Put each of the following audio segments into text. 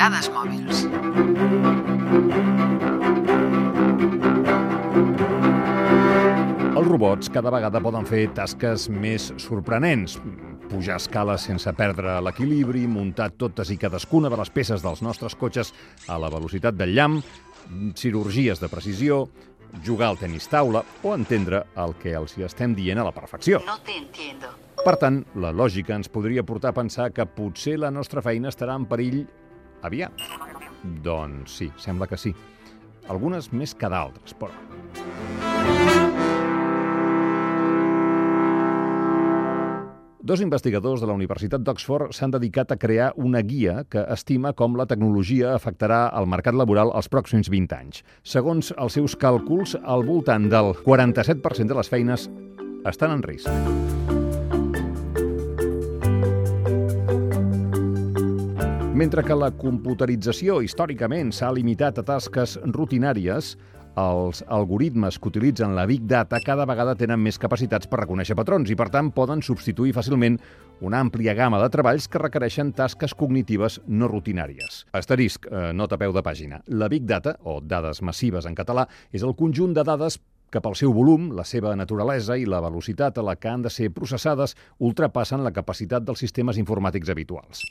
Dades mòbils. Els robots cada vegada poden fer tasques més sorprenents. Pujar escales sense perdre l'equilibri, muntar totes i cadascuna de les peces dels nostres cotxes a la velocitat del llamp, cirurgies de precisió, jugar al tenis taula o entendre el que els hi estem dient a la perfecció. No te entiendo. Per tant, la lògica ens podria portar a pensar que potser la nostra feina estarà en perill aviat. Doncs sí, sembla que sí. Algunes més que d'altres, però... Dos investigadors de la Universitat d'Oxford s'han dedicat a crear una guia que estima com la tecnologia afectarà el mercat laboral els pròxims 20 anys. Segons els seus càlculs, al voltant del 47% de les feines estan en risc. Mentre que la computerització històricament s'ha limitat a tasques rutinàries, els algoritmes que utilitzen la Big Data cada vegada tenen més capacitats per reconèixer patrons i, per tant, poden substituir fàcilment una àmplia gamma de treballs que requereixen tasques cognitives no rutinàries. Asterisc, eh, nota peu de pàgina. La Big Data, o dades massives en català, és el conjunt de dades que pel seu volum, la seva naturalesa i la velocitat a la que han de ser processades ultrapassen la capacitat dels sistemes informàtics habituals.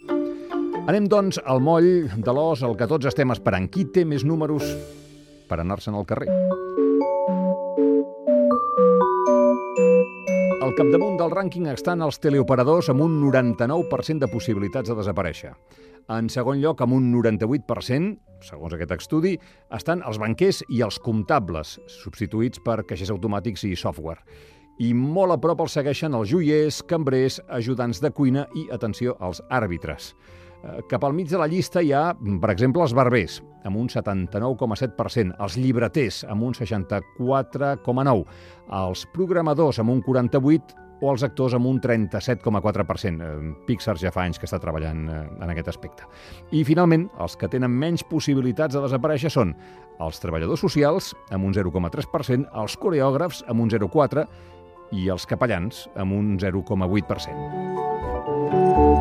Anem, doncs, al moll de l'os, el que tots estem esperant. Qui té més números per anar-se'n al carrer? Al capdamunt del rànquing estan els teleoperadors amb un 99% de possibilitats de desaparèixer. En segon lloc, amb un 98%, segons aquest estudi, estan els banquers i els comptables, substituïts per caixers automàtics i software. I molt a prop els segueixen els joiers, cambrers, ajudants de cuina i, atenció, els àrbitres. Eh, Cap al mig de la llista hi ha, per exemple, els barbers, amb un 79,7%, els llibreters, amb un 64,9%, els programadors, amb un 48%, o els actors amb un 37,4%. Eh, Pixar ja fa anys que està treballant eh, en aquest aspecte. I, finalment, els que tenen menys possibilitats de desaparèixer són els treballadors socials, amb un 0,3%, els coreògrafs, amb un 0,4%, i els capellans, amb un 0,8%.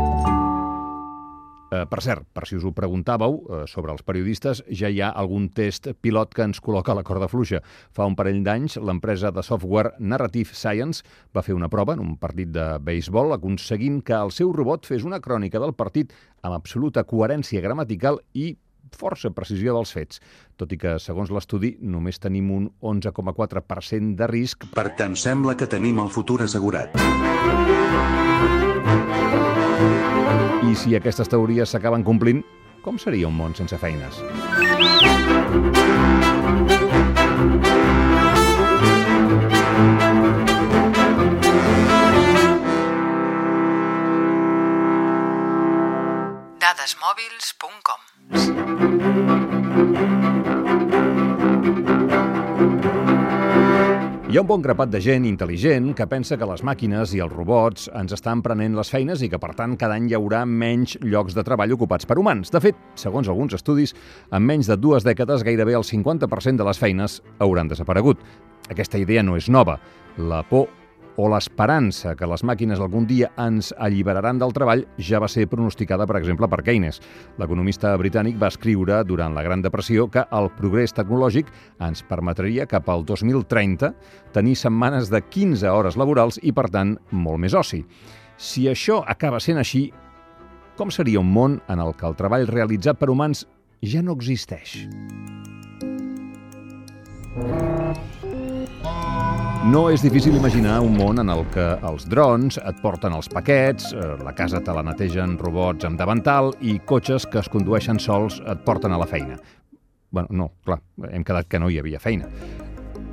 Eh, per cert, per si us ho preguntàveu, eh, sobre els periodistes, ja hi ha algun test pilot que ens col·loca a la corda fluixa. Fa un parell d'anys, l'empresa de software Narrative Science va fer una prova en un partit de béisbol aconseguint que el seu robot fes una crònica del partit amb absoluta coherència gramatical i força precisió dels fets, tot i que, segons l'estudi, només tenim un 11,4% de risc Per tant, sembla que tenim el futur assegurat. I si aquestes teories s'acaben complint, com seria un món sense feines? Dadesmòbils.com Hi ha un bon grapat de gent intel·ligent que pensa que les màquines i els robots ens estan prenent les feines i que, per tant, cada any hi haurà menys llocs de treball ocupats per humans. De fet, segons alguns estudis, en menys de dues dècades gairebé el 50% de les feines hauran desaparegut. Aquesta idea no és nova. La por o l'esperança que les màquines algun dia ens alliberaran del treball ja va ser pronosticada, per exemple, per Keynes. L'economista britànic va escriure durant la Gran Depressió que el progrés tecnològic ens permetria cap al 2030 tenir setmanes de 15 hores laborals i, per tant, molt més oci. Si això acaba sent així, com seria un món en el que el treball realitzat per humans ja no existeix? No és difícil imaginar un món en el que els drons et porten els paquets, eh, la casa te la netegen robots amb davantal i cotxes que es condueixen sols et porten a la feina. bueno, no, clar, hem quedat que no hi havia feina.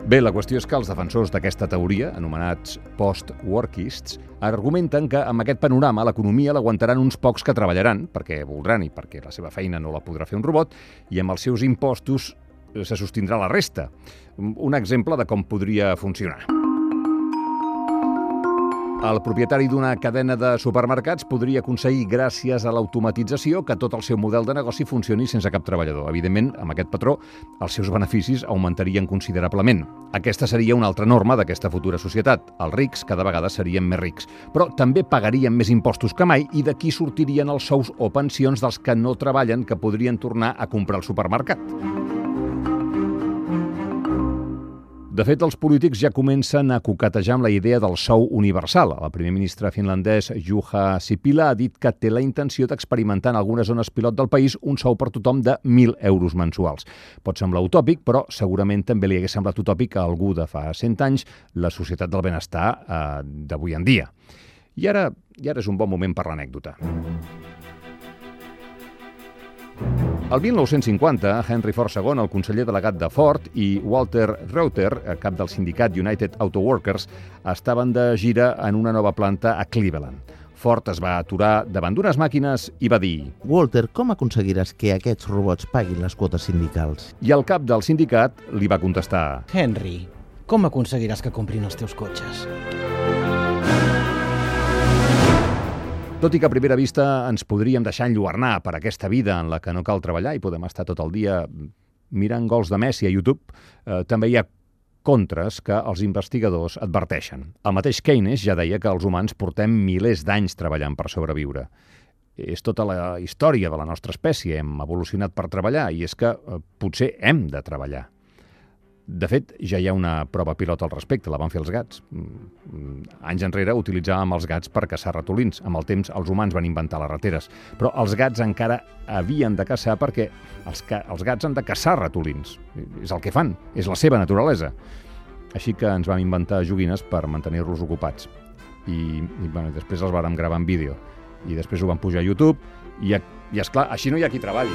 Bé, la qüestió és que els defensors d'aquesta teoria, anomenats post-workists, argumenten que amb aquest panorama l'economia l'aguantaran uns pocs que treballaran, perquè voldran i perquè la seva feina no la podrà fer un robot, i amb els seus impostos se sostindrà la resta. Un exemple de com podria funcionar. El propietari d'una cadena de supermercats podria aconseguir, gràcies a l'automatització, que tot el seu model de negoci funcioni sense cap treballador. Evidentment, amb aquest patró, els seus beneficis augmentarien considerablement. Aquesta seria una altra norma d'aquesta futura societat. Els rics cada vegada serien més rics, però també pagarien més impostos que mai i d'aquí sortirien els sous o pensions dels que no treballen que podrien tornar a comprar al supermercat. De fet, els polítics ja comencen a coquetejar amb la idea del sou universal. El primer ministre finlandès Juha Sipila ha dit que té la intenció d'experimentar en algunes zones pilot del país un sou per tothom de 1.000 euros mensuals. Pot semblar utòpic, però segurament també li hagués semblat utòpic a algú de fa 100 anys la societat del benestar eh, d'avui en dia. I ara, I ara és un bon moment per l'anècdota. El 1950, Henry Ford II, el conseller delegat de Ford, i Walter Reuter, cap del sindicat United Auto Workers, estaven de gira en una nova planta a Cleveland. Ford es va aturar davant d'unes màquines i va dir Walter, com aconseguiràs que aquests robots paguin les quotes sindicals? i el cap del sindicat li va contestar Henry, com aconseguiràs que comprin els teus cotxes? Tot i que a primera vista ens podríem deixar enlluernar per aquesta vida en la que no cal treballar i podem estar tot el dia mirant gols de Messi a YouTube, eh, també hi ha contres que els investigadors adverteixen. El mateix Keynes ja deia que els humans portem milers d'anys treballant per sobreviure. És tota la història de la nostra espècie, hem evolucionat per treballar i és que eh, potser hem de treballar. De fet, ja hi ha una prova pilot al respecte, la van fer els gats. Mm, Anys enrere utilitzàvem els gats per caçar ratolins. Amb el temps els humans van inventar les rateres. Però els gats encara havien de caçar perquè els, ca els gats han de caçar ratolins. És el que fan, és la seva naturalesa. Així que ens vam inventar joguines per mantenir-los ocupats. I, i bueno, després els vàrem gravar en vídeo. I després ho vam pujar a YouTube i, i esclar, així no hi ha qui treballi.